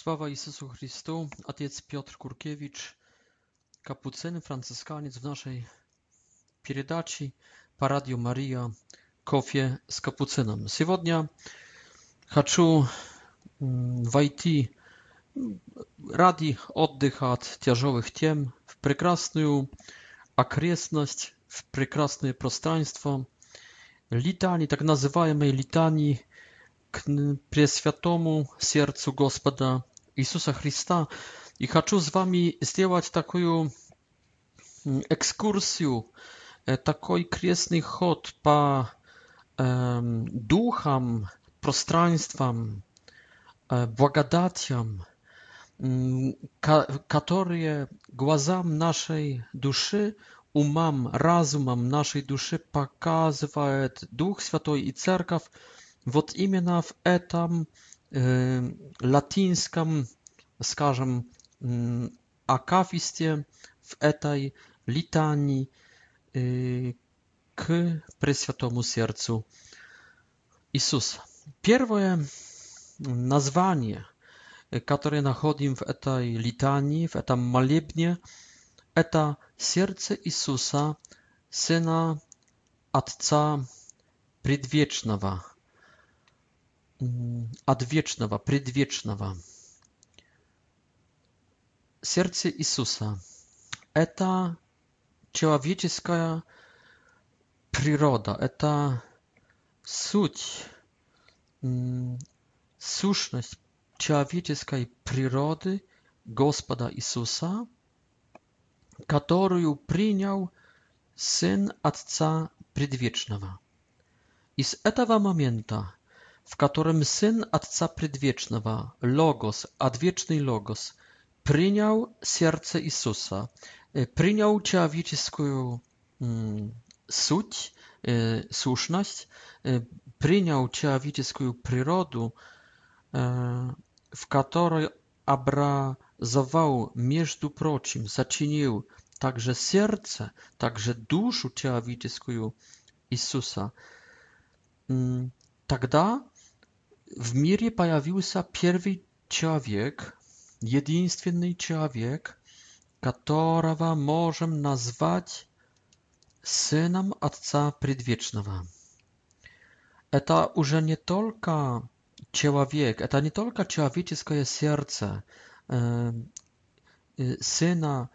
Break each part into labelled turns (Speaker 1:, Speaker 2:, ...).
Speaker 1: Sława Jezusu Chrystu, ojciec Piotr Kurkiewicz, kapucyn franciszkaniec w naszej передаczy Paradio Maria Kofie z kapucynem. Dzisiaj chcę wejść radi oddych od ciężkich tem w piękną okresność, w piękne przestrzeństwo litanii, tak nazywanej litanii k Sercu Gospoda Jezusa Chrysta i chcę z wami zrobić taką ekskursję, taki kresny chod po duchom, przestrzeniom, błagadatiom, które głazam naszej duszy, umam, rozumom naszej duszy pokazuje Duch Święty i Cerkaw, вот именно в этом латинском, скажем, акафисте, в этой литании к Пресвятому Сердцу Иисуса. Первое название, которое находим в этой литании, в этом молебне, это «Сердце Иисуса, Сына Отца Предвечного». Mm, odwiecznego, przedwiecznego. Serce Jezusa to człowieczeska przyroda, to suć, mm, suszność człowieczeskiej przyrody Gospoda Jezusa, którą przyjął Syn Ojca Przedwiecznego. I z tego momentu w którym syn Atca Prydwiecznego, Logos, Adwieczny Logos, przyjął serce Jezusa, y, przyjął człowieczeską mm, suć, y, słuszność, y, przyjął człowieczeską przyrodę, w której obrazował, między prochim, zaczynił także serce, także duszę człowieczeską Jezusa, mm, tak wtedy w mirie pojawił się pierwszy człowiek, jedynstwny człowiek, którego możemy nazwać synem Ojca Przedwiecznego. To już nie tylko człowiek, to nie tylko człowieczeskie serce e, e, syna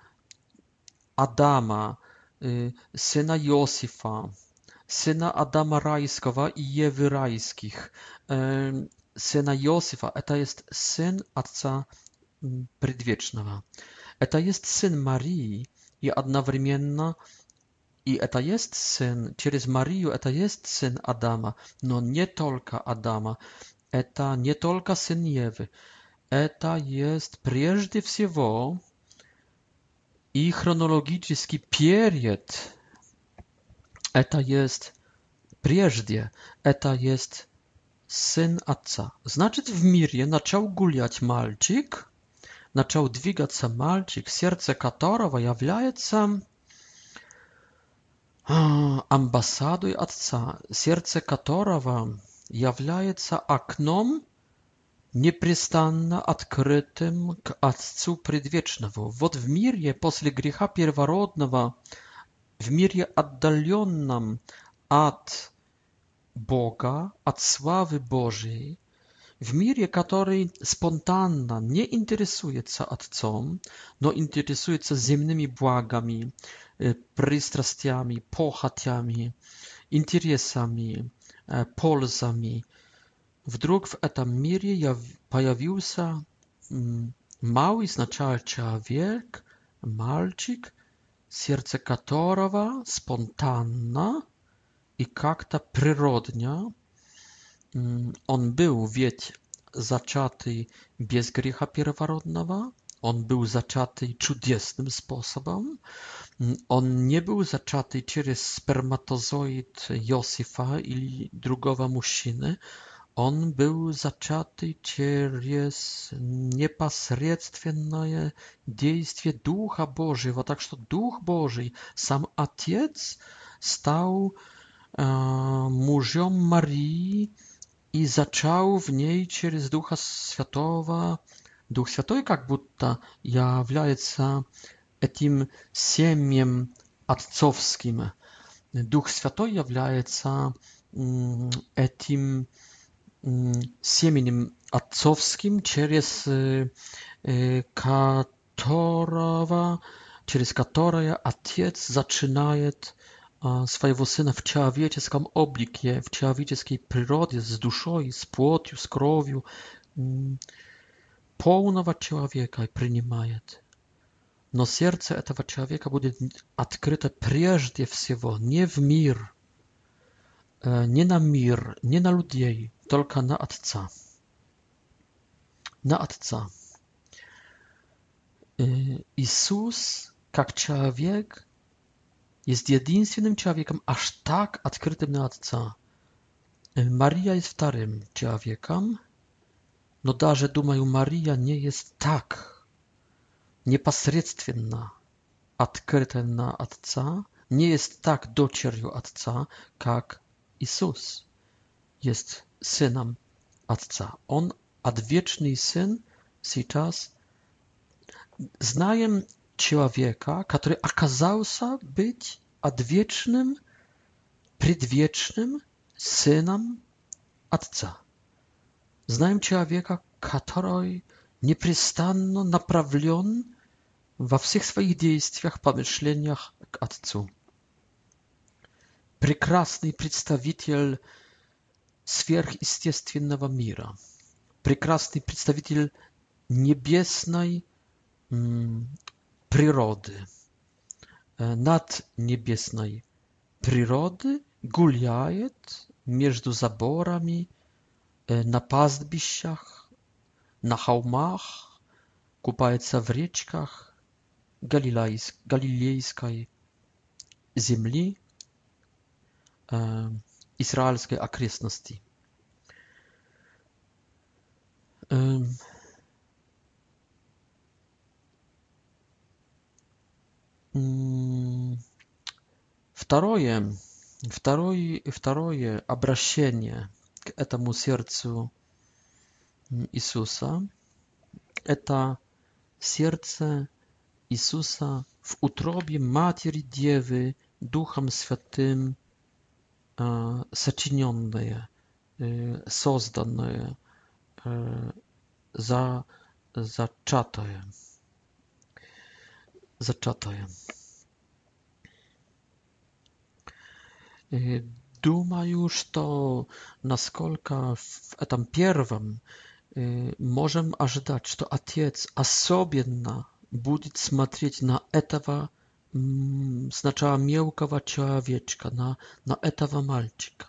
Speaker 1: Adama, e, syna Józefa, syna Adama Rajskowa i Jewy Rajskich, e, syna Josefa. To jest syn Atca Prydwiecznego. To jest syn Marii i jednocześnie i to jest syn, przez Marię, to jest syn Adama, no nie tylko Adama, to nie tylko syn Jewy, to jest przede wszystkim i chronologicznie pierwszy это есть прежде, это есть сын отца. Значит, в мире начал гулять мальчик, начал двигаться мальчик, сердце которого является амбассадой Отца, сердце которого является окном, непрестанно открытым к Отцу Предвечному. Вот в мире после греха первородного, w mirie oddalionym od Boga, od sławy Bożej, w mirie, który spontanna nie interesuje co się Otcom, no interesuje się ziemnymi błagami, e, przystrastiami, pochatiami, interesami, e, polzami. Wdruk w tym mirie pojawił się mm, mały, znaczy człowiek, malczyk, сердце которого спонтанно и как-то природно он был ведь зачатый без греха первородного, on był zaczaty czudesnym sposobem. Mm, on nie był zaczaty przez spermatozoid Josifa i drugiego mężczyzny, Он был зачатый через непосредственное действие Духа Божьего, так что Дух Божий, сам Отец, стал э, мужем Марии и зачал в ней через Духа Святого. Дух Святой как будто является этим семьем отцовским. Дух Святой является этим семенем отцовским через которого, через которое отец зачинает своего сына в человеческом облике, в человеческой природе, с душой, с плотью, с кровью, полного человека и принимает. Но сердце этого человека будет открыто прежде всего не в мир, не на мир, не на людей, tylko na Otca. Na Otca. Jezus, jak człowiek, jest jedynym człowiekiem aż tak otwartym na Otca. Maria jest wtarym człowiekiem, no darze dumają, Maria nie jest tak niepasredstwienna, otwarta na Otca, nie jest tak docierją Otca, jak Jezus jest synem Ojca. On, odwieczny syn, teraz znajem człowieka, który okazał się być odwiecznym, przedwiecznym synem Ojca. Znajem człowieka, który nieprzystanno naprawiony we wszystkich swoich działaniach, pomyśleniach k Ojcu. Prekrasny przedstawiciel сверхъестественного мира, прекрасный представитель небесной природы, над небесной природы гуляет между заборами, на пастбищах, на холмах, купается в речках галилейской земли, израильской окрестности. Второе, второе, второе обращение к этому сердцу Иисуса – это сердце Иисуса в утробе Матери Девы Духом Святым сочиненное, созданное, за, зачатое. Зачатое. Думаю, что насколько в этом первом можем ожидать, что Отец особенно будет смотреть на этого сначала мелкого человечка, на, на этого мальчика.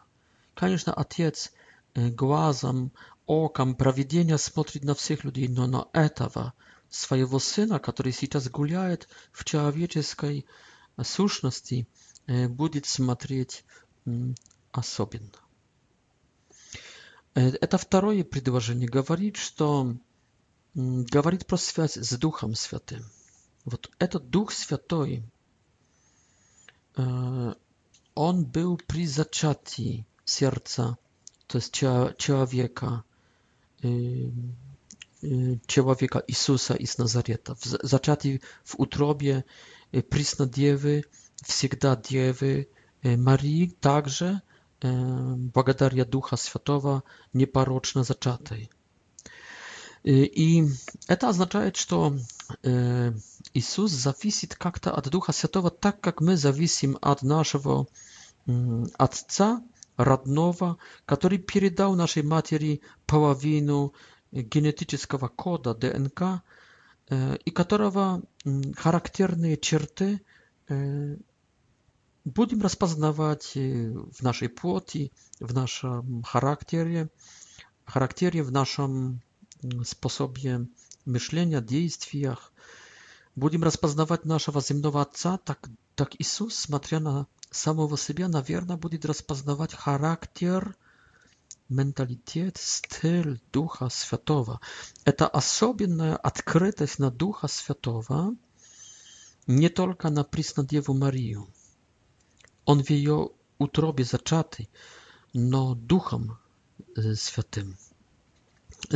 Speaker 1: Конечно, отец глазом, оком провидения смотрит на всех людей, но на этого своего сына, который сейчас гуляет в человеческой сущности, будет смотреть особенно. Это второе предложение говорит, что говорит про связь с Духом Святым. Вот этот Дух Святой, E, on był pri zaczati serca, to jest ciała, człowieka, y, y, człowieka Jezusa z Nazareta. W, zaczati w utrobie y, Prisna Dziewy, всегда Dziewy, Marii także, благодаря Духа Святого, непорочно зачатой. И это означает, что Иисус зависит как-то от Духа Святого, так как мы зависим от нашего Отца родного, который передал нашей матери половину генетического кода ДНК, и которого характерные черты будем распознавать в нашей плоти, в нашем характере, характере в нашем способе мышления, действиях. Будем распознавать нашего земного Отца, так, так Иисус, смотря на самого себя, наверное, будет распознавать характер, менталитет, стиль Духа Святого. Это особенная открытость на Духа Святого, не только на Преснодеву Марию. Он в ее утробе зачатый, но Духом Святым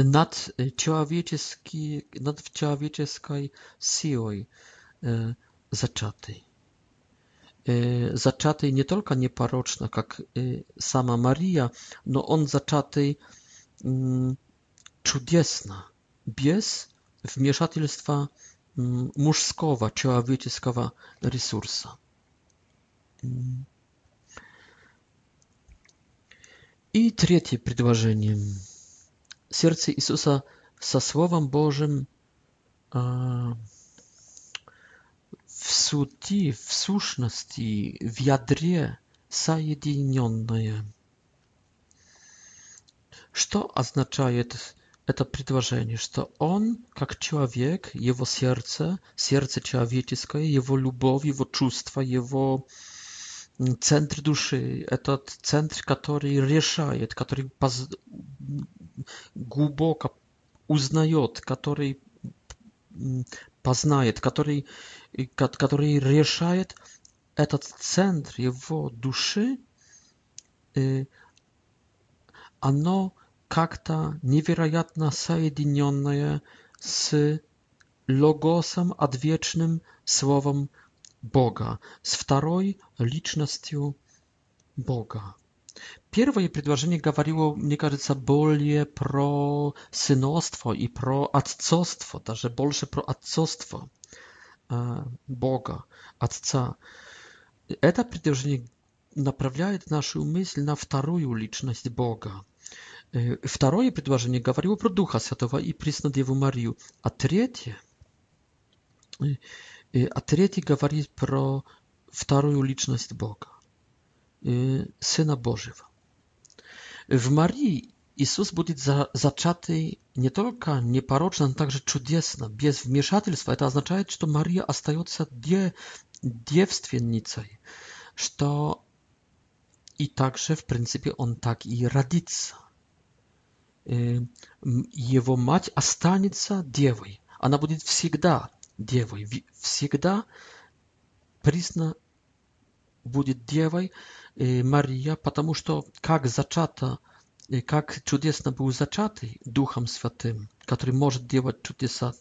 Speaker 1: nad człowieczeski nad człowieczeskiej siłoj e, zaczatej zaczatej nie tylko nieparoczna jak e, sama Maria no on zaczatej m, mm, cudiesna bez wmieszatelstwa mużskowa mm, człowieczeskowa resursa. Mm. I trzecie przedłożenie. Сердце Иисуса со Словом Божьим в сути, в сущности, в ядре соединенное. Что означает это предложение, что он, как человек, его сердце, сердце человеческое, его любовь, его чувства, его центр души, этот центр, который решает, который. Глубоко узнает, который познает, который, который решает этот центр его души, оно как-то невероятно соединенное с логосом, отвечным словом Бога, с второй личностью Бога. Первое предложение говорило, мне кажется, более про сыновство и про отцовство, даже больше про отцовство Бога, Отца. Это предложение направляет нашу мысль на вторую личность Бога. Второе предложение говорило про Духа Святого и Преснодеву Марию. А третье, а третье говорит про вторую личность Бога, Сына Божьего. В Марии Иисус будет зачатый не только непорочно, но также чудесно, без вмешательства. Это означает, что Мария остается девственницей, что и также, в принципе, он так и родится – его мать останется девой. Она будет всегда девой, всегда признана будет девой Мария, потому что как зачата, как чудесно был зачатый Духом Святым, который может делать чудеса,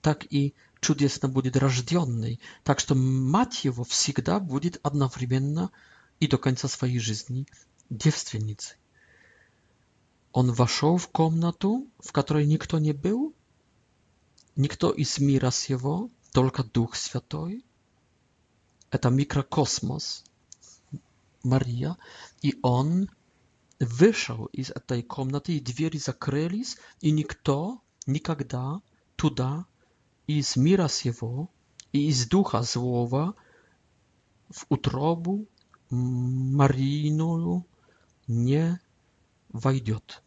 Speaker 1: так и чудесно будет рожденный. Так что мать его всегда будет одновременно и до конца своей жизни девственницей. Он вошел в комнату, в которой никто не был, никто из мира сего, только Дух Святой, это микрокосмос Мария, и он вышел из этой комнаты, и двери закрылись, и никто никогда туда из мира сего и из духа злого в утробу Марийную не войдет.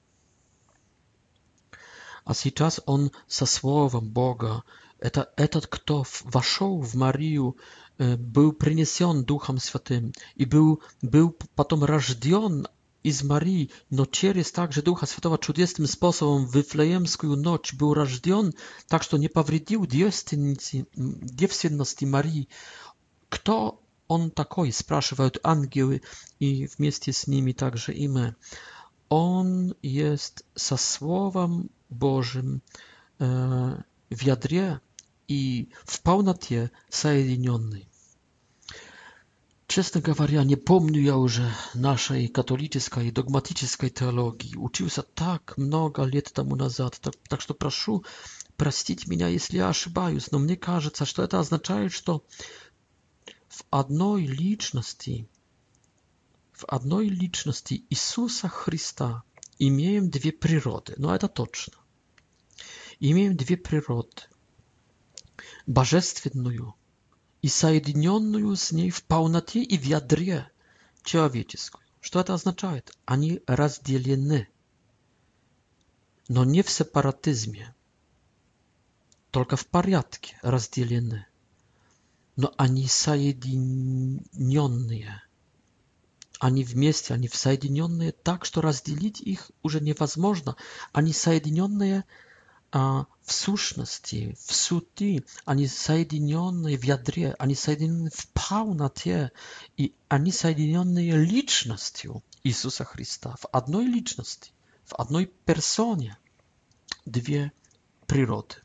Speaker 1: А сейчас он со словом Бога Это этот, кто вошел в Марию, был принесен Духом Святым и был, был потом рожден из Марии, но через также Духа Святого чудесным способом в Вифлеемскую ночь был рожден, так что не повредил девственности, девственности Марии. Кто он такой, спрашивают ангелы и вместе с ними также и мы. Он есть со Словом Божьим э, в ядре и в полноте соединенный. Честно говоря, не помню я уже нашей католической догматической теологии. Учился так много лет тому назад, так, так что прошу простить меня, если я ошибаюсь, но мне кажется, что это означает, что в одной личности, в одной личности Иисуса Христа имеем две природы, но это точно. Имеем две природы. Божественную и соединенную с ней в полноте и в ядре человеческую. Что это означает? Они разделены, но не в сепаратизме, только в порядке разделены, но они соединенные – Они вместе, они соединенные так, что разделить их уже невозможно. Они соединенные в сущности, в сути, они соединены в ядре, они соединены в полноте, и они соединены личностью Иисуса Христа, в одной личности, в одной персоне, две природы.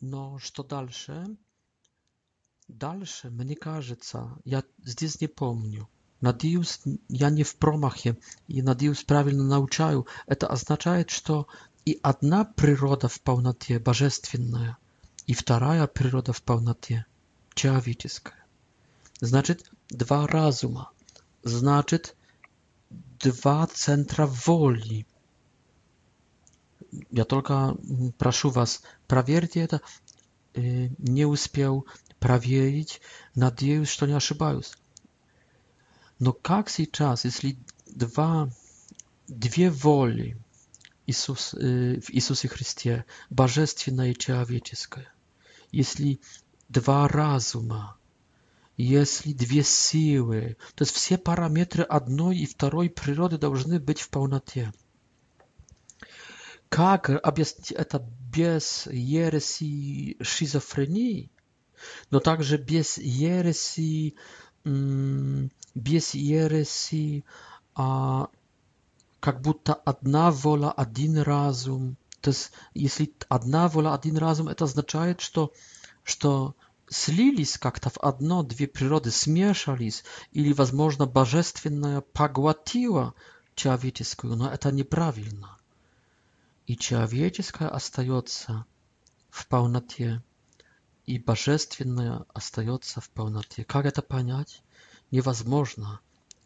Speaker 1: Но что дальше? Дальше, мне кажется, я здесь не помню. Надеюсь, я не в промахе, и, надеюсь, правильно научаю. Это означает, что и одна природа в полноте божественная, и вторая природа в полноте человеческая. Значит, два разума. Значит, два центра воли. Я только прошу вас, проверьте это. Не успел проверить. Надеюсь, что не ошибаюсь. Но как сейчас, если два, две воли Иисус, э, в Иисусе Христе, божественная и человеческая, если два разума, если две силы, то есть все параметры одной и второй природы должны быть в полноте. Как объяснить это без ереси шизофрении, но также без ереси без ереси, а, как будто одна воля, один разум. То есть, если одна воля, один разум, это означает, что, что слились как-то в одно, две природы смешались, или, возможно, божественное поглотило человеческую, но это неправильно. И человеческое остается в полноте, и божественное остается в полноте. Как это понять? Невозможно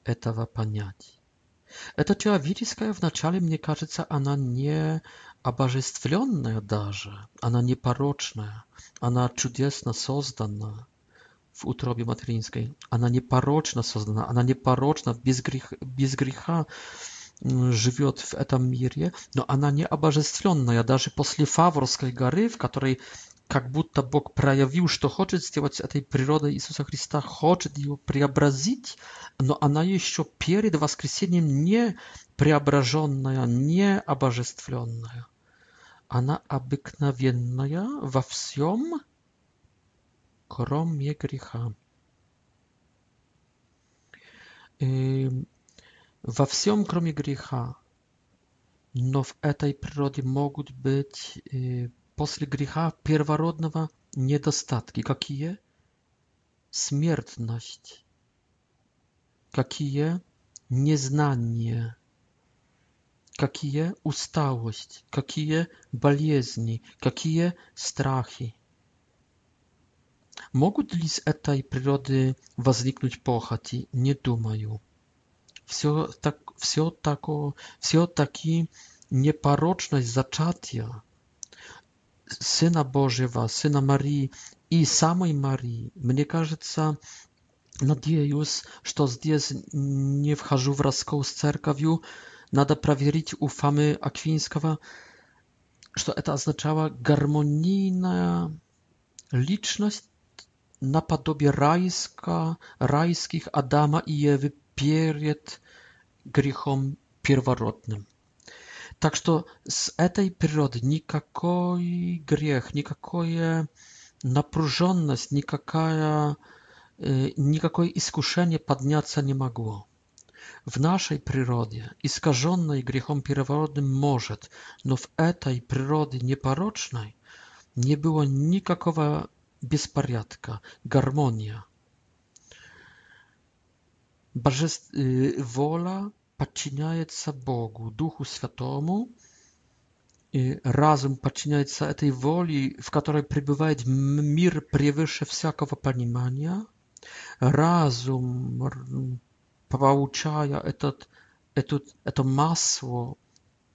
Speaker 1: этого понять. Это человеческое вначале, мне кажется, она не обожествленная даже, она непорочная, она чудесно создана в утробе материнской, она непорочно создана, она непорочно, без греха, без греха живет в этом мире, но она не обожествленная. Даже после Фаворской горы, в которой как будто Бог проявил, что хочет сделать с этой природой Иисуса Христа, хочет ее преобразить, но она еще перед воскресением не преображенная, не обожествленная. Она обыкновенная во всем, кроме греха. Во всем, кроме греха. Но в этой природе могут быть после греха первородного недостатки. Какие? Смертность. Какие? Незнание. Какие усталость, какие болезни, какие страхи. Могут ли с этой природы возникнуть похоти? Не думаю. Все, так, все, тако, все таки непорочность зачатия Сына Божьего, Сына Марии и самой Марии. Мне кажется, надеюсь, что здесь не вхожу в раскол с церковью. Надо проверить у Фомы Аквинского, что это означало гармонийная личность наподобие райска, райских Адама и Евы перед грехом первородным. Так что с этой природы никакой грех, никакое напряженность, никакая, никакое искушение подняться не могло. В нашей природе, искаженной грехом первородным, может, но в этой природе непорочной не было никакого беспорядка, гармония. Божеств... Воля подчиняется Богу, Духу Святому, и разум подчиняется этой воле, в которой пребывает мир превыше всякого понимания. Разум, получая этот, этот, это масло,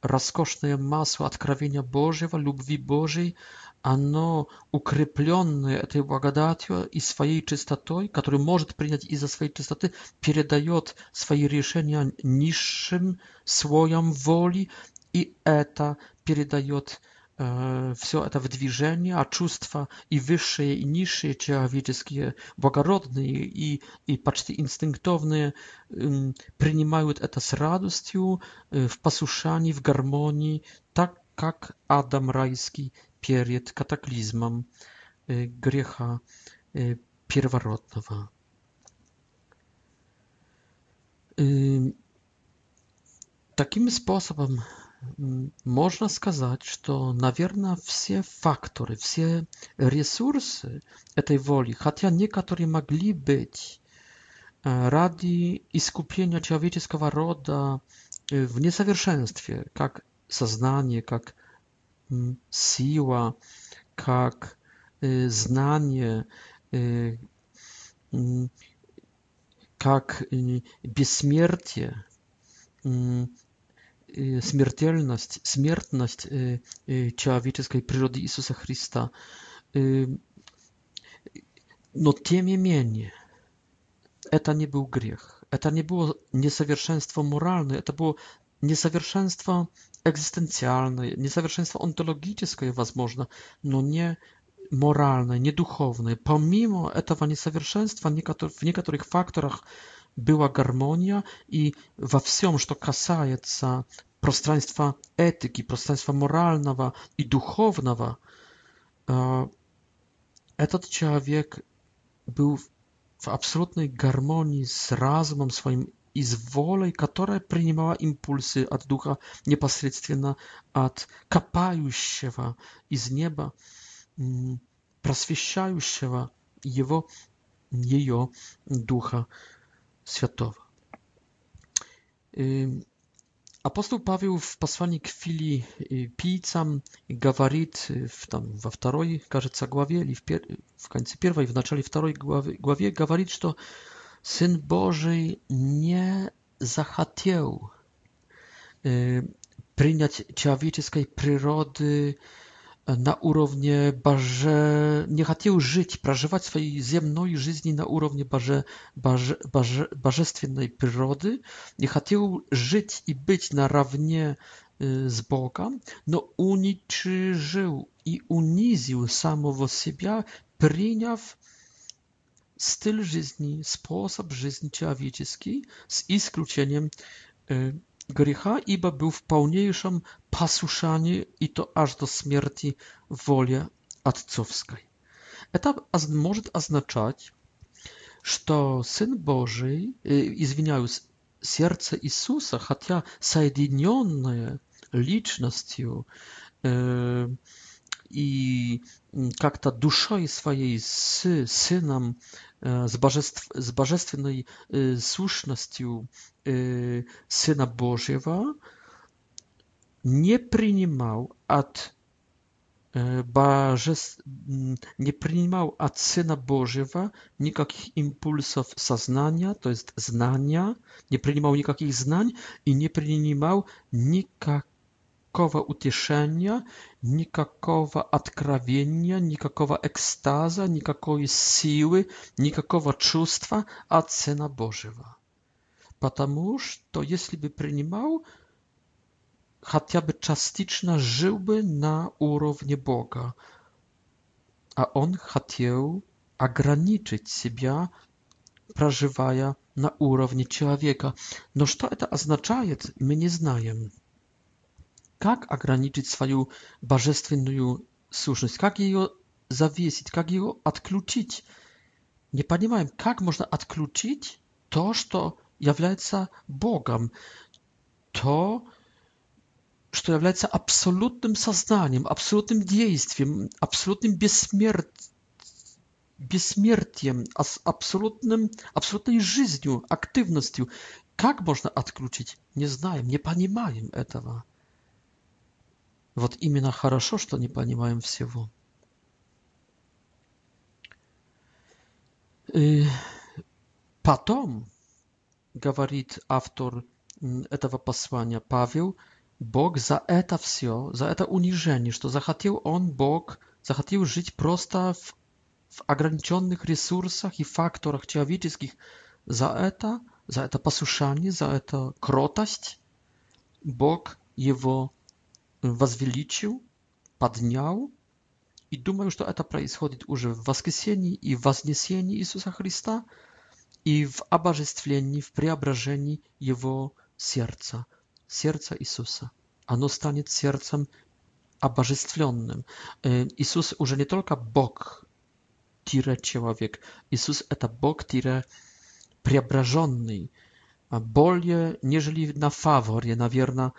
Speaker 1: роскошное масло откровения Божьего, любви Божьей, оно, укрепленное этой благодатью и своей чистотой, которую может принять из-за своей чистоты, передает свои решения низшим слоям воли, и это передает э, все это в движение, а чувства и высшие, и низшие человеческие, благородные и, и почти инстинктовные, э, принимают это с радостью, э, в послушании, в гармонии, так как Адам райский перед катаклизмом греха первородного. Таким способом можно сказать, что, наверное, все факторы, все ресурсы этой воли, хотя некоторые могли быть ради искупления человеческого рода в несовершенстве, как сознание, как сила, как знание, как бессмертие, смертельность, смертность человеческой природы Иисуса Христа. Но тем не менее, это не был грех. Это не было несовершенство моральное, это было несовершенство egzystencjalne, niezawierzchnictwo ontologiczne, was można, no nie moralne, nie duchowne. Pomimo tego niezawierzchnictwa w niektórych faktorach była harmonia i we wszystkim, co kasaje się przestrzeństwa etyki, przestrzeństwa moralnego i duchownego, ten człowiek był w absolutnej harmonii z rozumem swoim из волей которой принимала импульсы от Духа непосредственно от копающего из неба, просвещающего его, ее Духа Святого. Апостол Павел в послании к филиппийцам говорит в, там, во второй, кажется, главе, или в, пер... в конце первой, в начале второй главе, главе говорит, что Syn Boży nie zachciał e, y, przyjąć człowieczej przyrody y, na urownie barze, nie chciał żyć, przeżywać swojej ziemnej żyzni na urownie barze, barze, barze, barze przyrody, nie chciał żyć i być na równie y, z Bogiem, no uniczył i uniził samego siebie, przyjął styl żyzni, sposób żyzni człowieczki z iskluczeniem y, e, grzecha, iba był w pełniejszym pasuszaniu i to aż do śmierci woli atcowskiej. To może oznaczać, że Syn Boży, y, i izwiniają serce Jezusa, chociaż zjednoczone licznością e, и как-то душой своей с Сыном, с, божеств, с божественной сущностью Сына Божьего, не принимал от божеств... не принимал от Сына Божьего никаких импульсов сознания, то есть знания, не принимал никаких знаний и не принимал никак никакого утешения, никакого откровения, никакого экстаза, никакой силы, никакого чувства от Сына Божьего. Потому что если бы принимал, хотя бы частично жил бы на уровне Бога. А он хотел ограничить себя, проживая на уровне человека. Но что это означает, мы не знаем как ограничить свою божественную сущность, как ее завесить, как ее отключить. Не понимаем, как можно отключить то, что является Богом, то, что является абсолютным сознанием, абсолютным действием, абсолютным бессмер... бессмертием, абсолютным, абсолютной жизнью, активностью. Как можно отключить? Не знаем, не понимаем этого. Вот именно хорошо, что не понимаем всего. И потом говорит автор этого послания Павел, Бог за это все, за это унижение, что захотел он, Бог, захотел жить просто в, в ограниченных ресурсах и факторах человеческих, за это, за это послушание, за это кротость, Бог его возвеличил, поднял, и думаю, что это происходит уже в воскресении и вознесении Иисуса Христа, и в обожествлении, в преображении Его сердца, сердца Иисуса. Оно станет сердцем обожествленным. Иисус уже не только Бог, тире человек. Иисус это Бог, тире преображенный. Более, нежели на фаворе, наверное,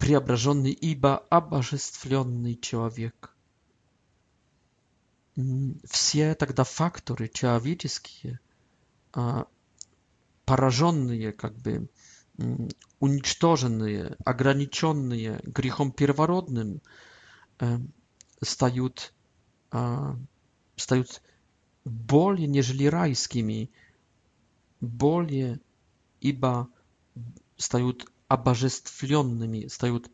Speaker 1: преображенный, ибо обожествленный человек. Все тогда факторы человеческие, пораженные, как бы уничтоженные, ограниченные грехом первородным, стают, стают более, нежели райскими, более, ибо стают обожествленными, стают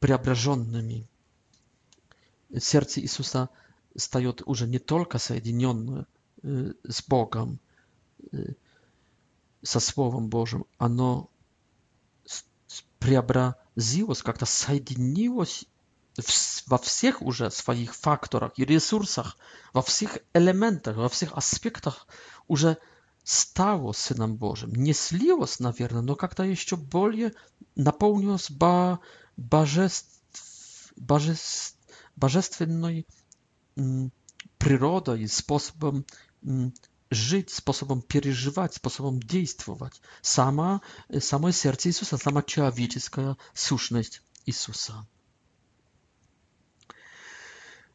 Speaker 1: преображенными. Сердце Иисуса стает уже не только соединенное с Богом, со Словом Божьим, оно преобразилось, как-то соединилось во всех уже своих факторах и ресурсах, во всех элементах, во всех аспектах уже стало Сыном Божьим, не слилось, наверное, но когда еще более наполнилось бо божеств, божеств, божественной природой, способом жить, способом переживать, способом действовать. Сама, самое сердце Иисуса, сама человеческая сущность Иисуса.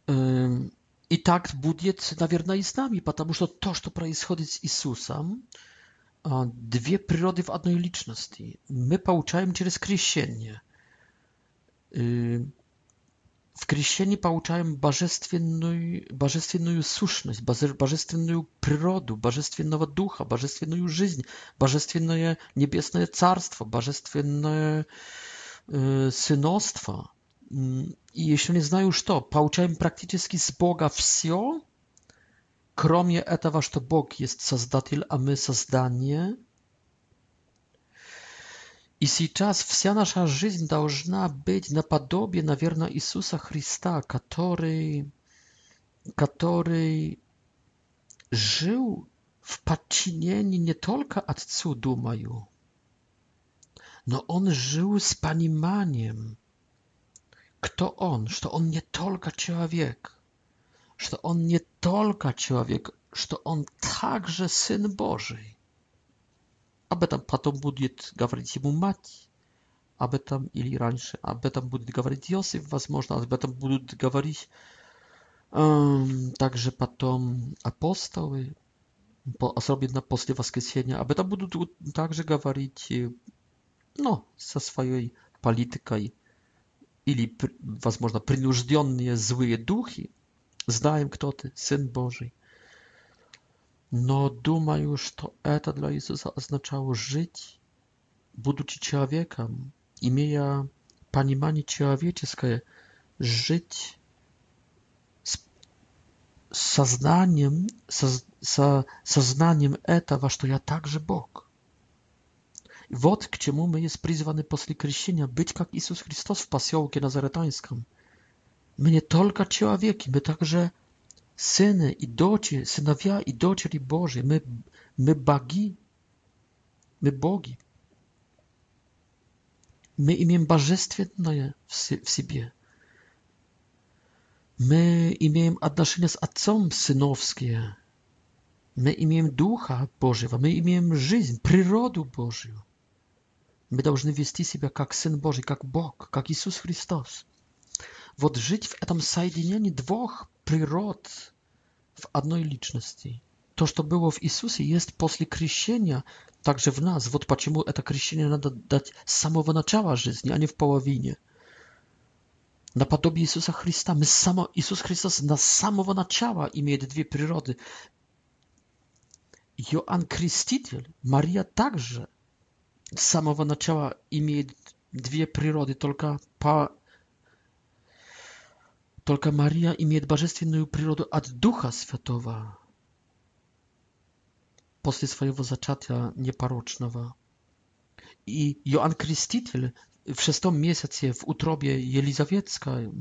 Speaker 1: Эм, так будет, наверное, и с нами, потому что то, что происходит с Иисусом, две природы в одной личности. Мы получаем через крещение. В крещении получаем божественную, божественную сущность, божественную природу, божественного духа, божественную жизнь, божественное небесное царство, божественное сыновство i jeśli nie znają już to, pouczałem praktycznie z Boga wszystko, kromie tego, że Bóg jest Sazdatil, a my Sazdanie. I teraz wsia nasza żyć powinna być na podobie, na wierno Jezusa Chrysta, który, który żył w podczynieniu nie tylko Ojcu, myślę, no on żył z panimaniem. Кто он, что он не только человек, что он не только человек, что он также Сын Божий. Об этом потом будет говорить ему мать, об этом или раньше, об этом будет говорить Иосиф, возможно, об этом будут говорить э, также потом апостолы, особенно после воскресения. Об этом будут также говорить, ну, со своей политикой или, возможно, принужденные злые духи, знаем, кто ты, Сын Божий. Но думаю, что это для Иисуса означало жить, будучи человеком, имея понимание человеческое, жить с сознанием, со, со, сознанием этого, что я также Бог. Вот к чему мы есть призваны после крещения быть, как Иисус Христос в поселке Назаретанском. Мы не только человеки, мы также сыны и дочери, сыновья и дочери Божьи. Мы, мы боги. Мы боги. Мы имеем божественное в себе. Мы имеем отношения с Отцом сыновские. Мы имеем Духа Божьего, мы имеем жизнь, природу Божью. Мы должны вести себя как Сын Божий, как Бог, как Иисус Христос. Вот жить в этом соединении двух природ в одной личности. То, что было в Иисусе, есть после крещения также в нас. Вот почему это крещение надо дать с самого начала жизни, а не в половине. Наподобие Иисуса Христа. Мы само, Иисус Христос на самого начала имеет две природы. Иоанн Креститель, Мария также с самого начала имеет две природы, только по только Мария имеет божественную природу от Духа Святого после своего зачатия непорочного. И Иоанн Креститель в шестом месяце в утробе Елизаветской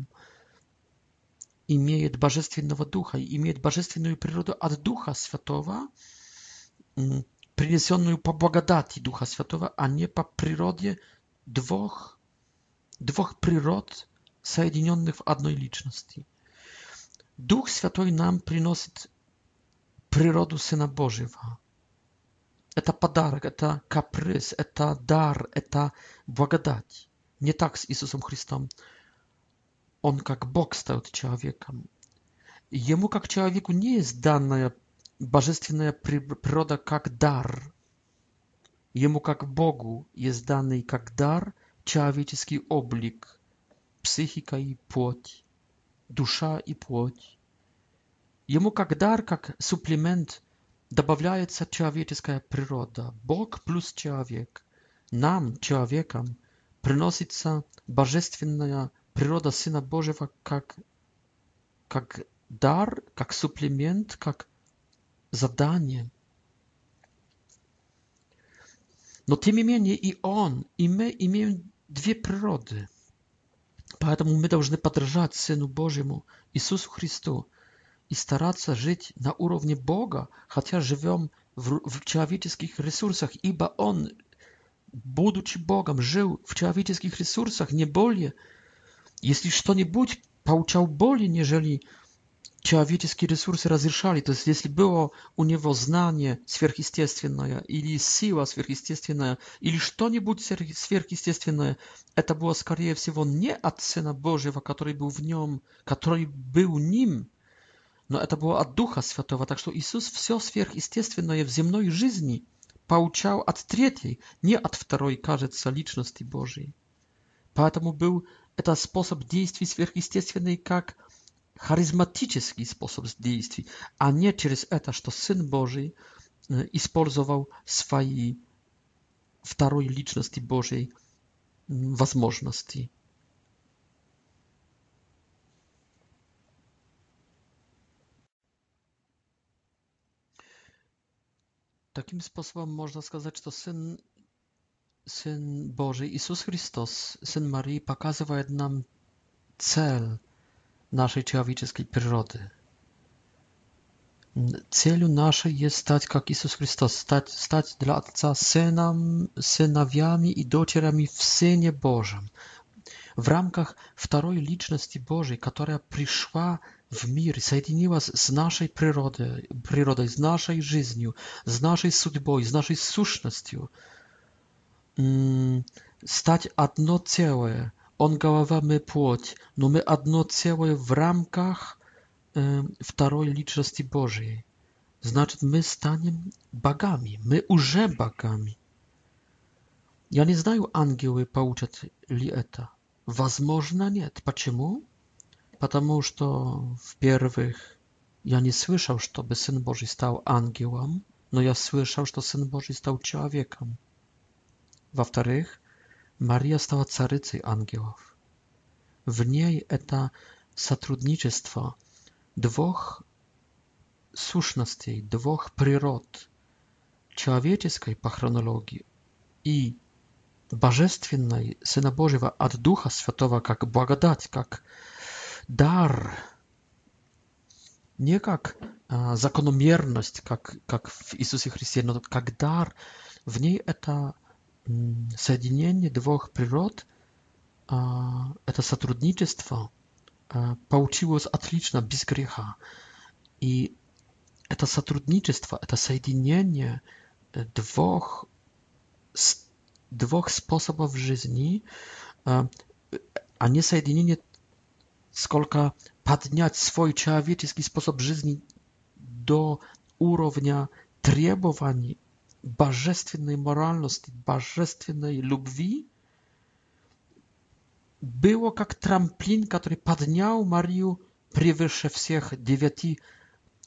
Speaker 1: имеет божественного духа, имеет божественную природу от Духа Святого, przyniesioną po błagadati Ducha Świętego, a nie po przyrodzie dwóch, dwóch przyrod zjednoczonych w jednej liczności. Duch Święty nam przynosi przyrodę Syna Bożego. To podarek, to kaprys, to dar, to błagadać. Nie tak z Jezusem Chrystusem. On jak Bóg stał człowiekiem. Jemu jak człowieku nie jest dana божественная природа как дар. Ему как Богу есть данный как дар человеческий облик, психика и плоть, душа и плоть. Ему как дар, как суплемент добавляется человеческая природа, Бог плюс человек. Нам, человекам, приносится божественная природа Сына Божьего как, как дар, как суплемент, как zadaniem. Но тем не менее и он, и мы имеем две природы. Поэтому мы должны подражать Сыну Божьему, Иисусу Христу, и стараться жить на уровне Бога, хотя живем в, в человеческих ресурсах, ибо Он, будучи Богом, жил в человеческих ресурсах не более, если что-нибудь получал более, нежели человеческие ресурсы разрешали. То есть, если было у него знание сверхъестественное, или сила сверхъестественная, или что-нибудь сверхъестественное, это было, скорее всего, не от Сына Божьего, который был в нем, который был ним, но это было от Духа Святого. Так что Иисус все сверхъестественное в земной жизни получал от третьей, не от второй, кажется, личности Божьей. Поэтому был это способ действий сверхъестественный, как charyzmatyczny sposób działania, a nie przez to, że Syn Boży e, i wykorzystywał swoje drugiej liczności Bożej możliwości. Takim sposobem można сказать, że Syn, Syn Boży, Jezus Chrystus, Syn Marii, pokazuje nam cel, naszej человеческой природы. Целью нашей есть стать, как Иисус Христос, стать, стать для Отца сыном, сыновьями и дочерями в Сыне Божьем, в рамках второй личности Божьей, которая пришла в мир, соединилась с нашей природой, природой, с нашей жизнью, с нашей судьбой, с нашей сущностью, стать одно целое – он головами плоть, но мы одно целое в рамках э, второй личности Божией. Значит, мы станем богами, мы уже богами. Я не знаю, ангелы получат ли это. Возможно, нет. Почему? Потому что, в-первых, я не слышал, чтобы Сын Божий стал ангелом, но я слышал, что Сын Божий стал человеком. Во-вторых, Maria stała carycą aniołów. W niej eta сотрудничество dwóch сущностей, dwóch природ, человеческой по хронологии и божественной Сына Божьего от Духа Святого как благодать, как дар, не как а, закономерность, как, как в Иисусе Христе, но как дар. В ней это соединение двух природ, это сотрудничество, получилось отлично, без греха. И это сотрудничество, это соединение двух, двух способов жизни, а не соединение, сколько поднять свой человеческий способ жизни до уровня требований божественной моральности, божественной любви было как трамплин, который поднял Марию превыше всех девяти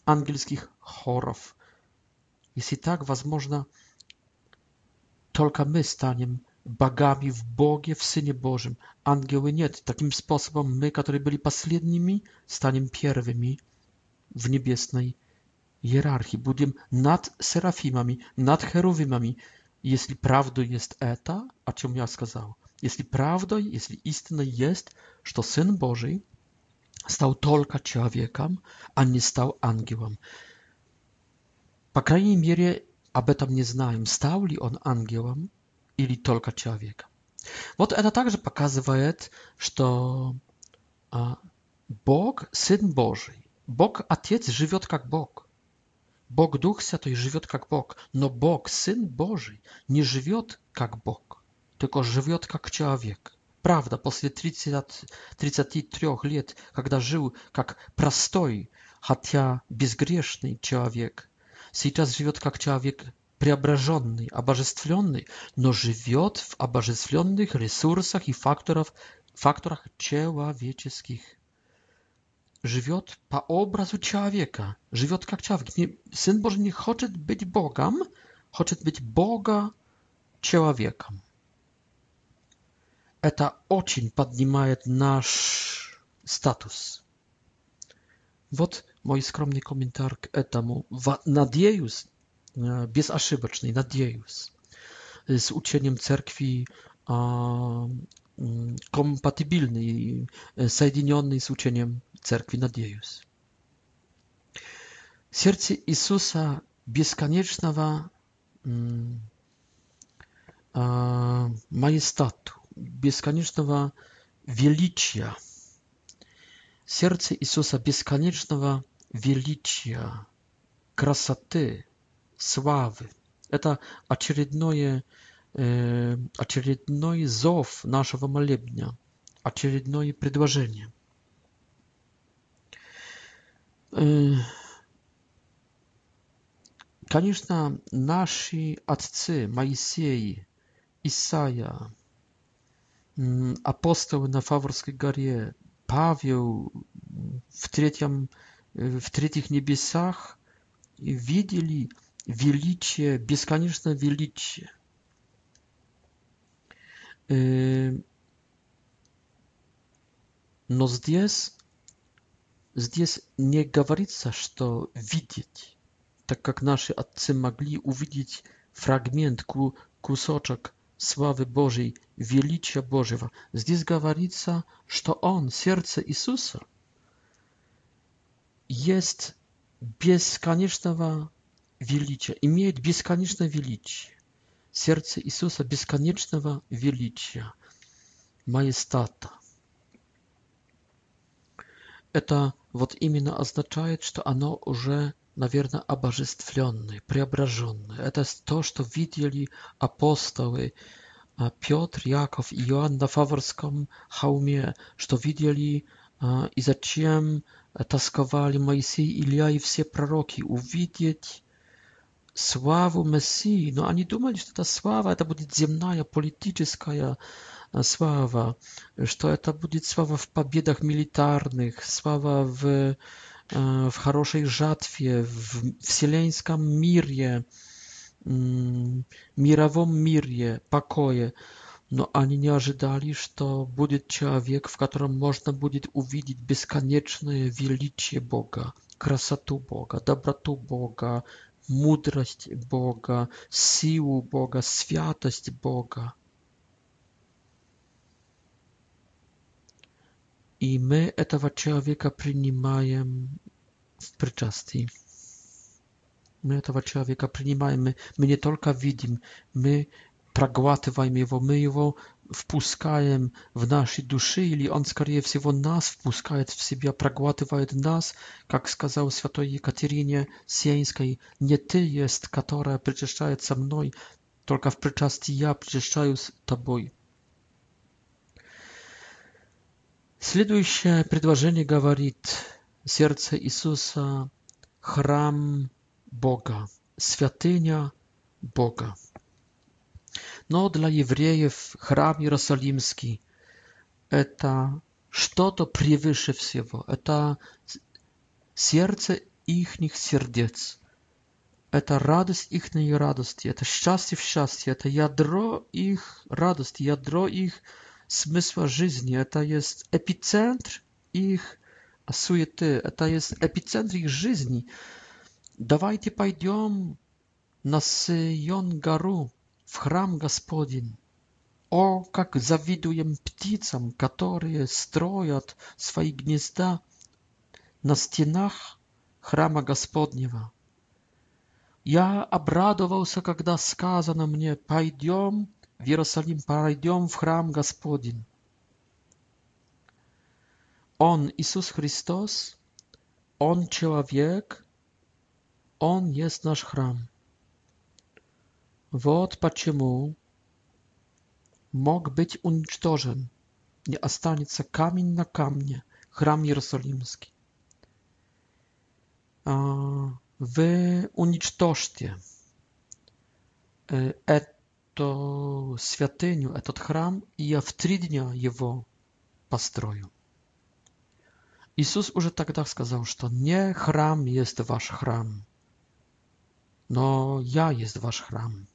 Speaker 1: ангельских хоров. Если так, возможно, только мы станем богами в Боге, в Сыне Божьем. Ангелы нет. Таким способом мы, которые были последними, станем первыми в небесной hierarchii, będziemy nad serafimami, nad cherowimami. Jeśli prawdą jest eta, a czym ja сказал, jeśli prawdą, jeśli istne jest, że Syn Boży stał tylko człowiekiem, a nie stał angiełem. Po krajnej mierze, aby tam nie znałem, stał li on angiełem, ili tylko człowiekiem. Вот это także pokazuje, że Bóg, Syn Boży, Bóg, Ojciec, żyje jak Bóg. Бог Дух Святой живет как Бог, но Бог, Сын Божий, не живет как Бог, только живет как человек. Правда, после 30, 33 лет, когда жил как простой, хотя безгрешный человек, сейчас живет как человек преображенный, обожествленный, но живет в обожествленных ресурсах и факторов, факторах человеческих żywiot po obrazu człowieka, żywiot jak człowiek. Syn Boży nie chce być Bogam, chce być Boga ciała człowiekiem. To ocień podnosi nasz status. Вот мой скромный комментарий к этому. Надеюсь, безошибочный, надеюсь, с учением церкви церкви компатибильный, соединенный с учением церкви, надеюсь. Сердце Иисуса бесконечного маестату, бесконечного величия, сердце Иисуса бесконечного величия, красоты, славы. Это очередное, очередной зов нашего молебня, очередное предложение. Конечно, наши отцы Моисей, Исаия, апостолы на Фаворской горе, Павел в, третьем, в третьих небесах видели величие, бесконечное величие Но здесь, здесь не говорится, что видеть, так как наши отцы могли увидеть фрагмент, кусочек славы Божьей, величия Божьего. Здесь говорится, что Он, сердце Иисуса, есть бесконечного величия, имеет бесконечное величие. Сердце Иисуса бесконечного величия, маестата. Это вот именно означает, что оно уже, наверное, обожествленное, преображенное. Это то, что видели апостолы Петр, Яков и Иоанн на Фаворском холме, что видели и зачем тосковали Моисей, Илья и все пророки, увидеть славу Мессии, но они думали, что эта слава, это будет земная, политическая слава, что это будет слава в победах милитарных, слава в, в хорошей жатве, в вселенском мире, мировом мире, покое. Но они не ожидали, что будет человек, в котором можно будет увидеть бесконечное величие Бога, красоту Бога, доброту Бога, mądrość Boga, siłę Boga, świętość Boga. I my tego człowieka przyjmujemy w przyczastii. My tego człowieka przyjmujemy, my nie tylko widzimy, my pragłatywajmy Jego, my Jego впускаем в наши души, или Он, скорее всего, нас впускает в себя, проглатывает нас, как сказал святой Екатерине Сиенской, «Не ты есть, которая причащается мной, только в причастии я причащаюсь тобой». Следующее предложение говорит «Сердце Иисуса – храм Бога, святыня Бога». Но для евреев храм Иерусалимский – это что-то превыше всего. Это сердце ихних сердец. Это радость их радости, это счастье в счастье, это ядро их радости, ядро их смысла жизни. Это есть эпицентр их суеты, это есть эпицентр их жизни. Давайте пойдем на Сион гору, в храм Господень. О, как завидуем птицам, которые строят свои гнезда на стенах храма Господнего. Я обрадовался, когда сказано мне, пойдем в Иерусалим, пойдем в храм Господень. Он, Иисус Христос, Он человек, Он есть наш храм. Вот почему мог быть уничтожен, не останется камень на камне, храм Иерусалимский. Вы уничтожьте эту святыню, этот храм, и я в три дня его построю. Иисус уже тогда сказал, что не храм есть ваш храм, но я есть ваш храм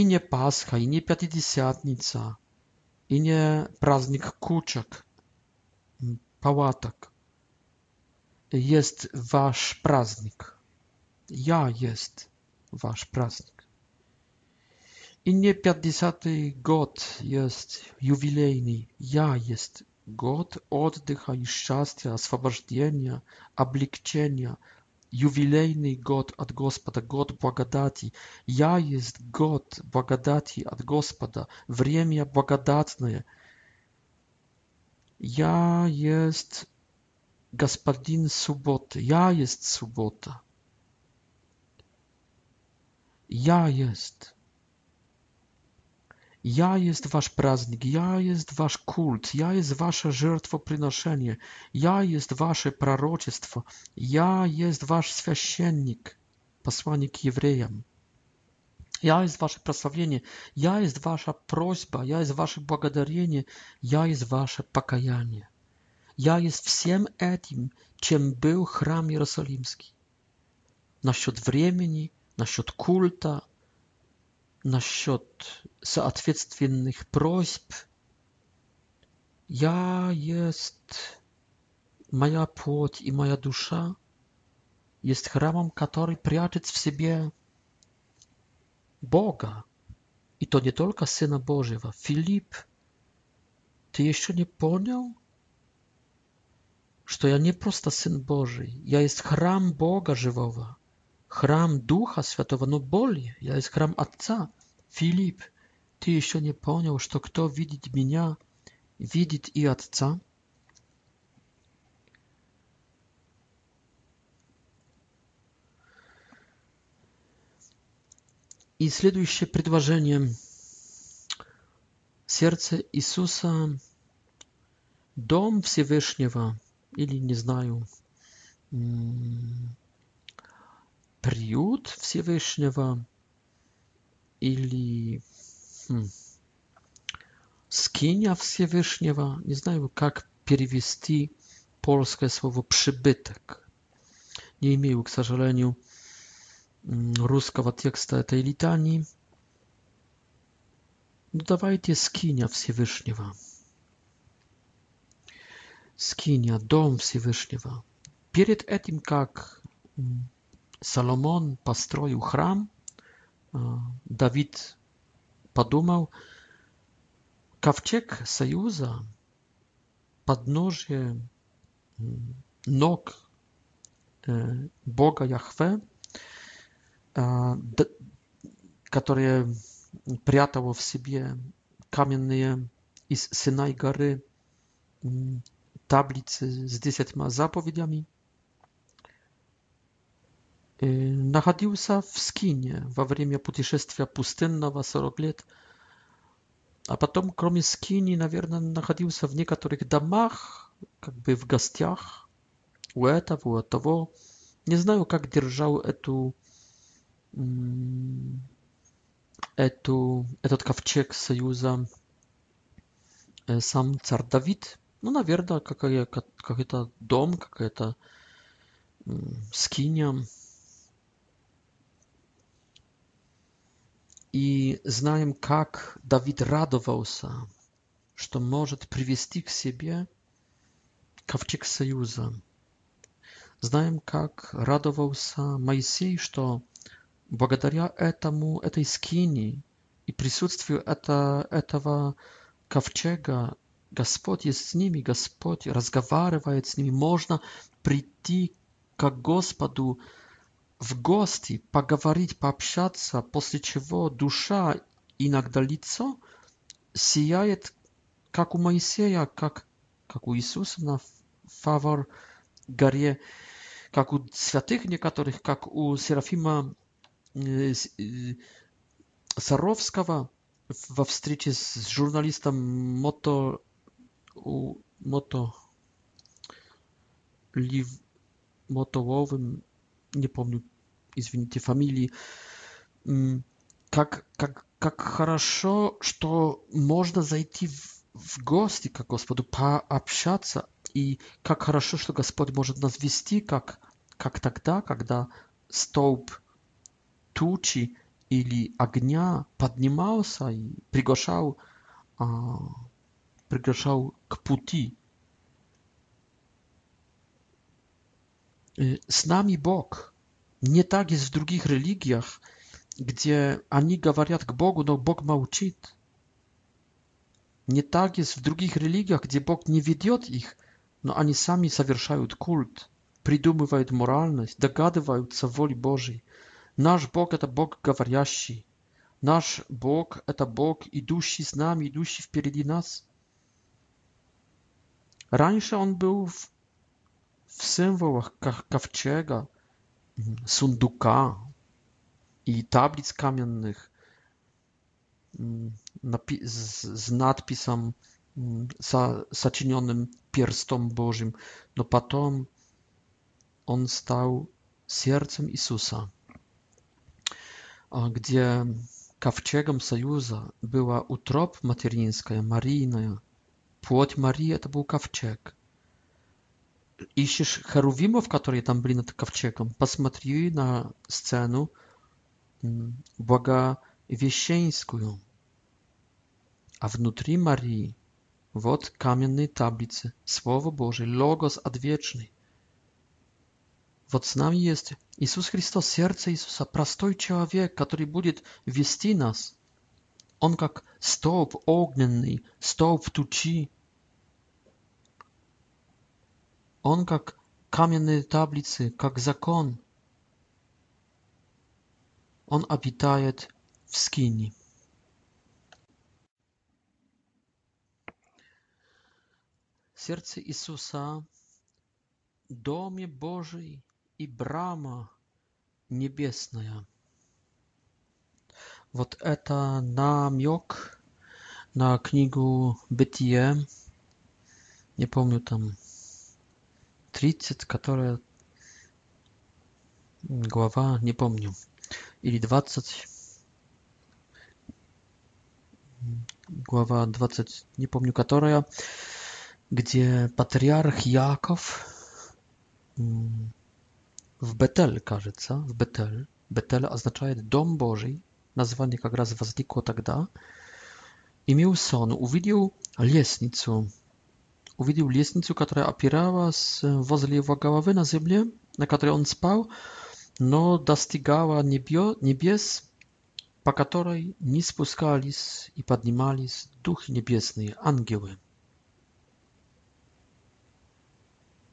Speaker 1: i nie Pascha, i nie Pięćdziesiątnica, i nie praznik kuczek, pałatak. Jest wasz praznik. Ja jest wasz praznik. I nie 50 god jest jubilejny. Ja jest god oddycha i szczęścia, oswobodzenia, облегчения, jubilejny God od Gospoda, God błagadati. Ja jest God błagadati od Gospoda, wremia błagadatne. Ja jest gospodin soboty, ja jest sobota. Ja jest. Ja jest wasz praznik, ja jest wasz kult, ja jest wasze żertwoprynoszenie, ja jest wasze proroctwo, ja jest wasz świecennik, posłanik Jewrejem. Ja jest wasze prosławienie, ja jest wasza prośba, ja jest wasze błagadarienie, ja jest wasze pokajanie. Ja jest wsiem etim, czym był chram jerozolimski. Na wremieni, na kulta, насчет соответственных просьб. Я есть моя плоть и моя душа, есть храмом, который прячет в себе Бога. И то не только Сына Божьего. Филипп, ты еще не понял, что я не просто Сын Божий, я есть храм Бога Живого, храм Духа Святого, но более, я есть храм Отца. Филипп, ты еще не понял, что кто видит меня, видит и Отца? И следующее предложение. Сердце Иисуса – дом Всевышнего, или не знаю, приют Всевышнего – или хм, скиния Всевышнего, не знаю, как перевести польское слово «прибыток». Не имею, к сожалению, русского текста этой литании. Ну, давайте скиния Всевышнего. Скиния, дом Всевышнего. Перед этим, как Соломон построил храм, Dawid podumał, kawciek sojuza, podnóżie nóg e, Boga Jahwe, który prятał w sobie kamienne z Synaj Gary tablicy z 10 zapowiedziami, находился в Скине во время путешествия пустынного 40 лет, а потом, кроме Скини, наверное, находился в некоторых домах, как бы в гостях у этого, у того. Не знаю, как держал эту, эту, этот ковчег Союза сам царь Давид. Ну, наверное, какой-то дом, какая-то скиния. И знаем, как Давид радовался, что может привести к себе ковчег союза. Знаем, как радовался Моисей, что благодаря этому, этой скини и присутствию это, этого ковчега Господь есть с ними, Господь разговаривает с ними. Можно прийти к Господу, в гости, поговорить, пообщаться, после чего душа, иногда лицо, сияет, как у Моисея, как, как у Иисуса на Фавор горе, как у святых некоторых, как у Серафима Саровского во встрече с журналистом Мото, Мото Лив, Мотовым не помню, извините, фамилии, как, как, как хорошо, что можно зайти в, в гости к Господу, пообщаться, и как хорошо, что Господь может нас вести, как, как тогда, когда столб тучи или огня поднимался и приглашал, а, приглашал к пути. Y, z nami Bóg. Nie tak jest w drugich religiach, gdzie ani gawariat k Bogu, no Bóg ma uczyć. Nie tak jest w drugich religiach, gdzie Bóg nie wiedzie ich, no ani sami zawierzają kult, przydumywają moralność, dogadywają co woli Bożej. Nasz Bóg to Bóg gawariaści. Nasz Bóg to Bóg i idущий z nami, idущий w nas. Раньше on był w symbolach kawczega, mhm. sunduka i tablic kamiennych mm, z nadpisem mm, zacienionym pierstom Bożym, no potem on stał sercem Jezusa, gdzie ковчегом союза była утроп материнская, Марийная. Плоть Марии – to był ковчег. Ищешь херувимов, которые там были над ковчегом, посмотри на сцену Благовещенскую. А внутри Марии вот каменные таблицы, Слово Божие, Логос отвечный. Вот с нами есть Иисус Христос, сердце Иисуса, простой человек, который будет вести нас. Он как столб огненный, столб тучи. Он как каменные таблицы, как закон. Он обитает в скине. Сердце Иисуса, доме Божий, и брама небесная. Вот это намек на книгу Бытие, не помню там, тридцать которая глава не помню или двадцать глава 20, не помню которая, где патриарх Яков в Бетель, кажется, в Бетель, Бетель означает «дом Божий», название как раз возникло тогда, имел сон, увидел лестницу, Увидел лестницу, которая опиралась возле его головы на земле, на которой он спал, но достигала небес, по которой не спускались и поднимались духи небесные, ангелы.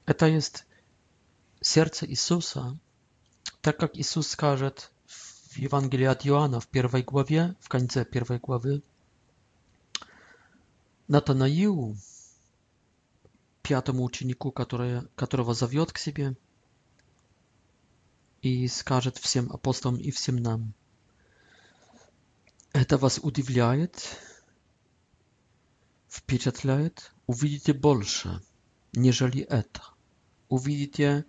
Speaker 1: Это есть сердце Иисуса, так как Иисус скажет в Евангелии от Иоанна в первой главе, в конце первой главы, Натанаилу, пятому ученику, который, которого зовет к себе, и скажет всем апостолам и всем нам, это вас удивляет, впечатляет, увидите больше, нежели это. Увидите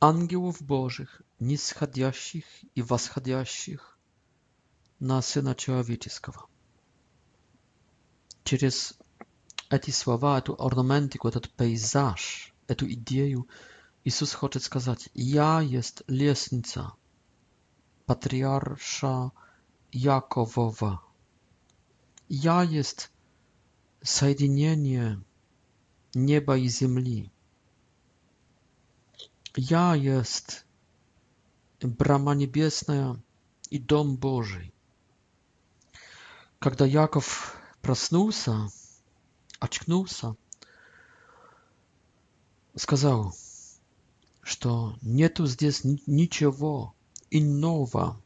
Speaker 1: ангелов Божьих, нисходящих и восходящих на Сына Человеческого. Через эти слова, эту орнаментику, этот пейзаж, эту идею, Иисус хочет сказать, «Я есть лестница патриарша Яковова. Я есть соединение неба и земли. Я есть брама небесная и дом Божий». Когда Яков проснулся, очнулся, сказал, что нету здесь ничего иного,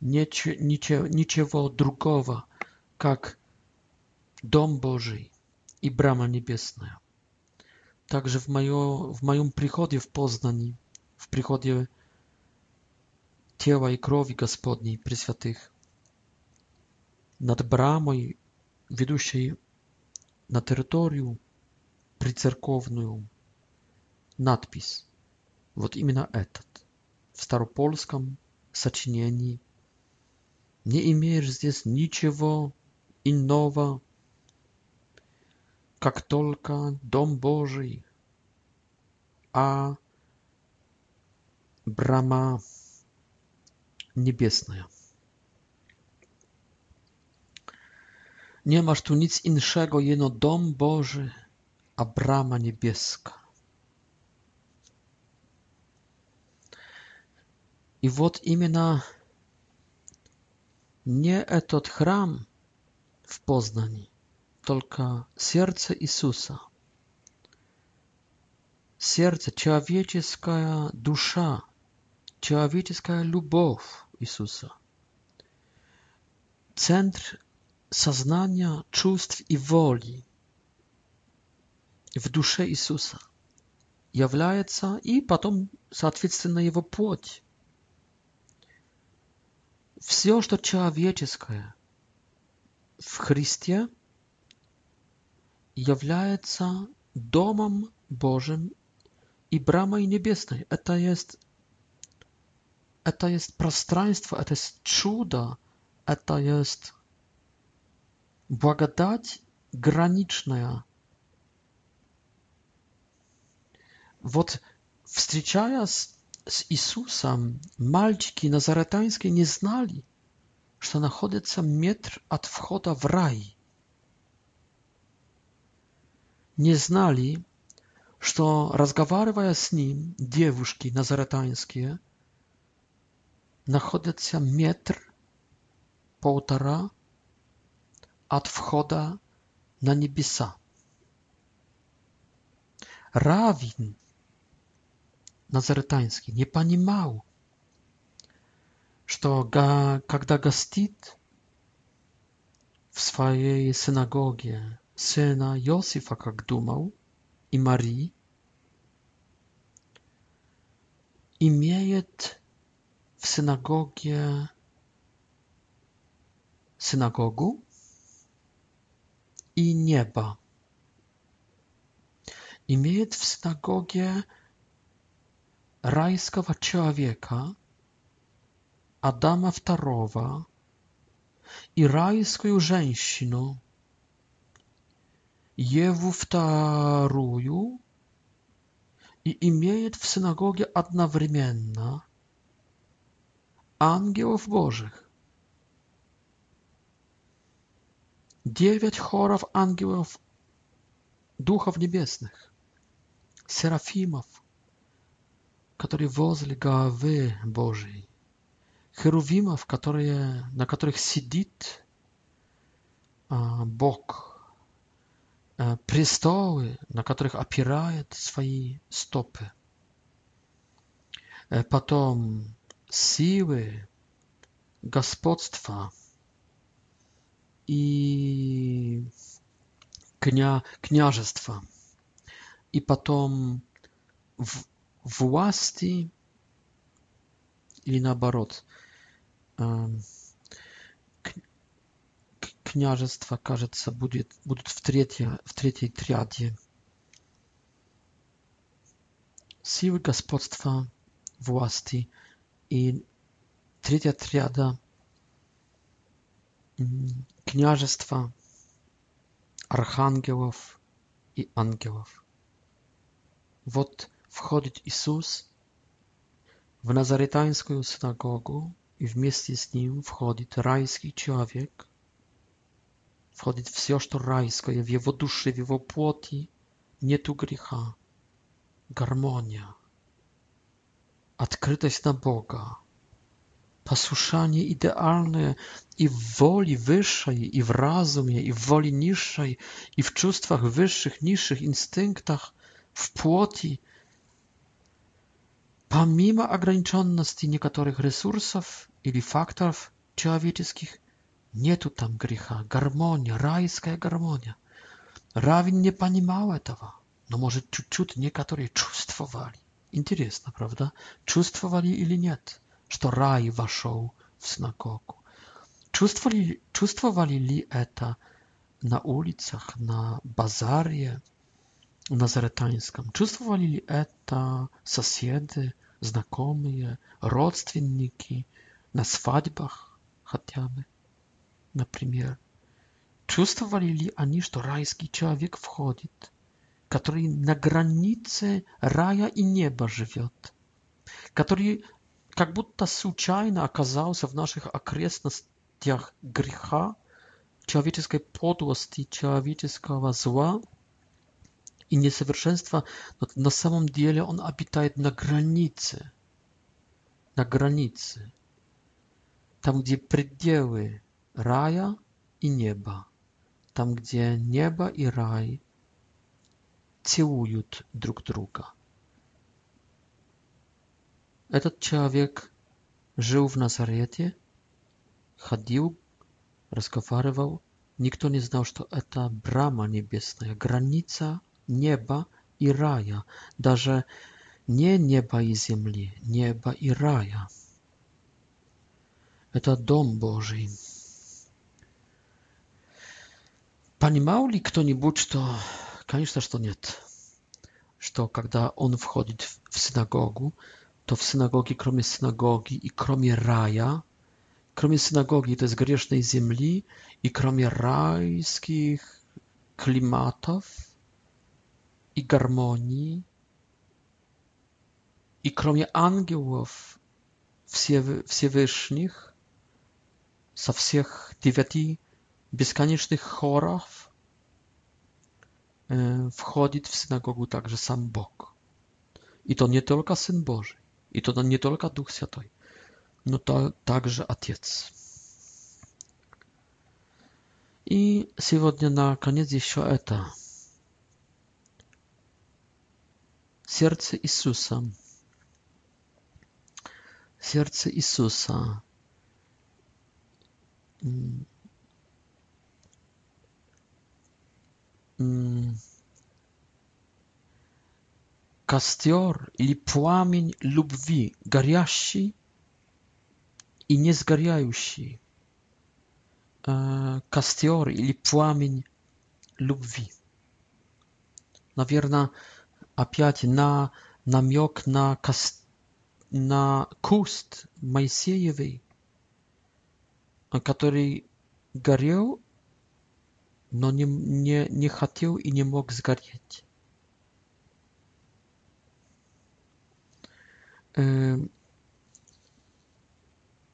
Speaker 1: ничего, ничего другого, как Дом Божий и брама небесная. также в, мое, в моем приходе в Познани, в приходе тела и крови Господней Пресвятых, над брамой, ведущей на территорию прицерковную, надпись. Вот именно этот. В старопольском сочинении. Не имеешь здесь ничего иного, как только Дом Божий, а брама niebieska. Nie masz tu nic innego, jeno dom Boży, a brama niebieska. I вот именно не этот храм в Познани, только сердце Иисуса. Сердце, человеческая душа, человеческая любовь Иисуса. Центр soznania, czувств и воли в душе Иисуса является и потом, соответственно, его плоть. Все, что человеческое в Христе, является домом Божьим и брамой небесной. Это есть, это есть пространство, это есть чудо, это есть Благодать граничная. Вот встречая с, с Иисусом, мальчики назаретанские не знали, что находятся метр от входа в рай. Не знали, что, разговаривая с ним, девушки назаретанские находятся метр, полтора от входа на небеса. Равин Назаретанский не понимал, что когда гостит в своей синагоге сына Иосифа, как думал, и Марии, имеет в синагоге синагогу, i nieba. I mieć w synagogie rajskiego człowieka, Adama II i rajską żeńszynę, Jewu II i imieć w synagogie jednocześnie angielów bożych. Девять хоров ангелов, духов небесных, серафимов, которые возле головы Божьей, херувимов, которые, на которых сидит а, Бог, а, престолы, на которых опирает свои стопы. Потом силы, господства и кня, княжества, и потом в власти, или наоборот, княжество, кажется, будет, будет в, третье, в третьей триаде. Силы господства, власти и третья триада kniarzestwa, archangelów и ангелов. Вот входит Иисус в Назаретанскую синагогу, и вместе с ним входит райский человек, входит все, что райское, в его душе, в его плоти, нету греха, гармония, открытость на Бога, posłuszanie idealne i w woli wyższej, i w rozumie, i w woli niższej, i w czustwach wyższych, niższych instynktach, w płoti, pomimo ograniczoności niektórych resursów ili faktorów człowieckich, nie tu tam grzecha, harmonia, rajska harmonia. Rawin nie panimała tego, no może ciut, ciut niektórzy czustwowali. Interesna, prawda? Czustwowali ili nie? Что рай вошел в синагогу? Чувствовали, чувствовали ли это на улицах, на базаре назаретанском? Чувствовали ли это соседи, знакомые, родственники на свадьбах хотя бы, например? Чувствовали ли они, что райский человек входит, который на границе рая и неба живет, который как будто случайно оказался в наших окрестностях греха, человеческой подлости, человеческого зла и несовершенства, но на самом деле он обитает на границе, на границе, там, где пределы рая и неба, там, где небо и рай целуют друг друга. Этот человек жил в Назарете, ходил, разговаривал. Никто не знал, что это брама небесная, граница неба и рая. Даже не неба и земли, неба и рая. Это дом Божий. Понимал ли кто-нибудь, что... Конечно, что нет. Что когда он входит в синагогу, to w synagogi, kromie synagogi i kromie raja, kromie synagogi, to jest grzesznej ziemi i kromie rajskich klimatów i гармонii i kromie aniołów Всевышних со всех девяти бесконечных хоров wchodzi w synagogu także sam Bóg. I to nie tylko Syn Boży. И то не только Дух Святой, но то, также Отец. И сегодня на конец еще это. Сердце Иисуса. Сердце Иисуса. Mm костер или пламень любви, горящий и не сгоряющий. Костер или пламень любви. Наверное, опять на намек на, кост, на куст Моисеевый, который горел, но не, не, не хотел и не мог сгореть.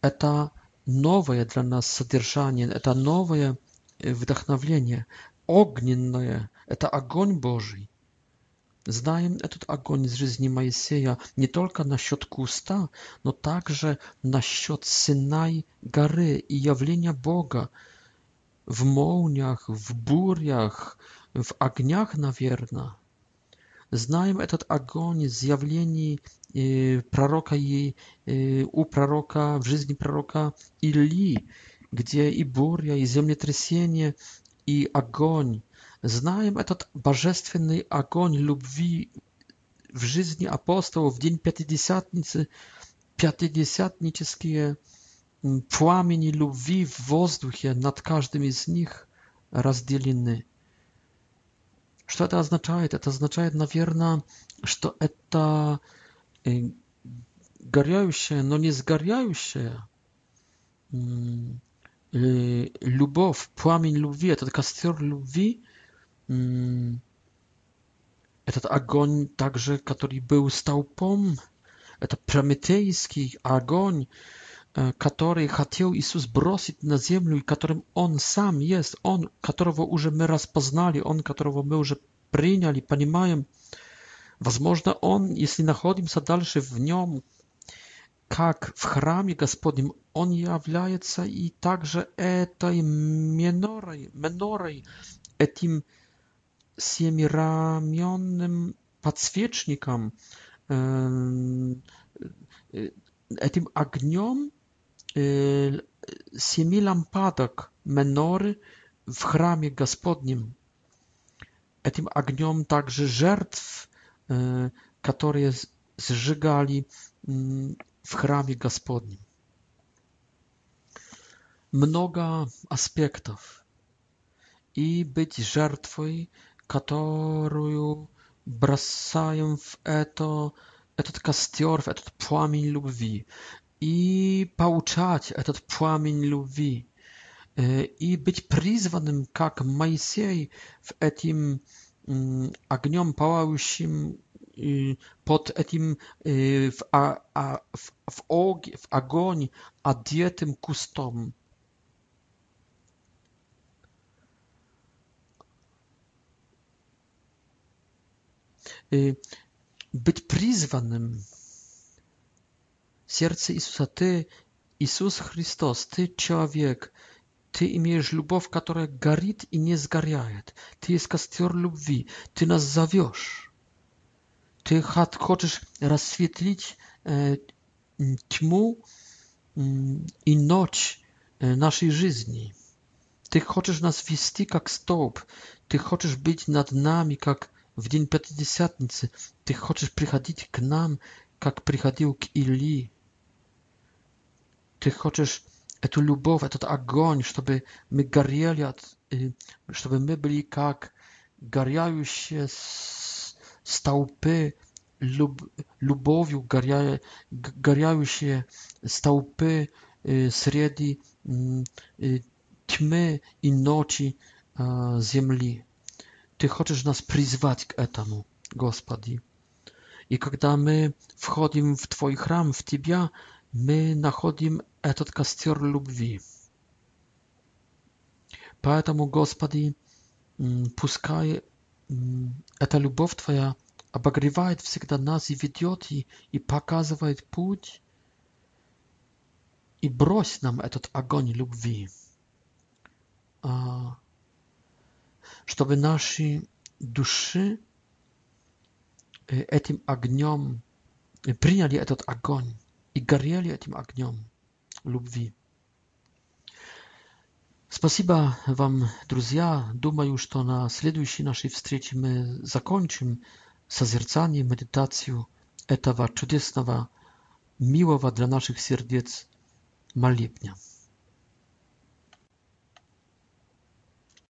Speaker 1: это новое для нас содержание, это новое вдохновление, огненное, это огонь Божий. Знаем этот огонь из жизни Моисея не только насчет куста, но также насчет Синай горы и явления Бога в молниях, в бурях, в огнях, наверное. Знаем этот огонь из явлений proroka i у пророка, в жизни пророка Ильи, где и буря, и землетрясение, и огонь. Знаем этот божественный огонь любви в жизни апостолов в день Пятидесятницы, пятидесятнические пламени любви в воздухе над каждым из них разделены. Что это означает? Это означает, наверное, что это Y, garjają się, no nie zgarjają się. Mm, y, Lubow, płamień lubwie, to kastior lubwi, mm, ten agoń także, który był stałpom, to prometejski agoń, e, który chciał Jezus bросить na ziemię i którym On sam jest, On, którego już my rozpoznali, On, którego my już przyjęli, rozumiemy, Возможно, он, если находимся дальше в нем, как в храме Господнем, он является и также этой минорой, минорой этим семираменным подсвечником, этим огнем семи лампадок меноры в храме Господнем, этим огнем также жертв, которые сжигали в храме Господнем. Много аспектов. И быть жертвой, которую бросаем в это, этот костер, в этот пламень любви. И получать этот пламень любви. И быть призванным, как Моисей, в этим огнем палающим под этим в, а, а, в, в, ог, в огонь одетым кустом. Быть призванным. Сердце Иисуса, ты Иисус Христос, ты человек, Ты имеешь любовь, которая горит и не сгорает. Ты есть костер любви. Ты нас зовешь. Ты хочешь рассветлить э, тьму э, и ночь э, нашей жизни. Ты хочешь нас вести как столб. Ты хочешь быть над нами, как в день Пятидесятницы. Ты хочешь приходить к нам, как приходил к Или. Ты хочешь эту любовь, этот огонь, чтобы мы горели, от, чтобы мы были как горяющие столпы люб, любовью, горя, горяющие столпы среди тьмы и ночи земли. Ты хочешь нас призвать к этому, Господи. И когда мы входим в Твой храм, в Тебя, мы находим этот костер любви. Поэтому, Господи, пускай эта любовь Твоя обогревает всегда нас и ведет, и, и показывает путь, и брось нам этот огонь любви, чтобы наши души этим огнем приняли этот огонь и горели этим огнем любви. Спасибо вам, друзья. Думаю, что на следующей нашей встрече мы закончим созерцание, медитацию этого чудесного, милого для наших сердец молебня.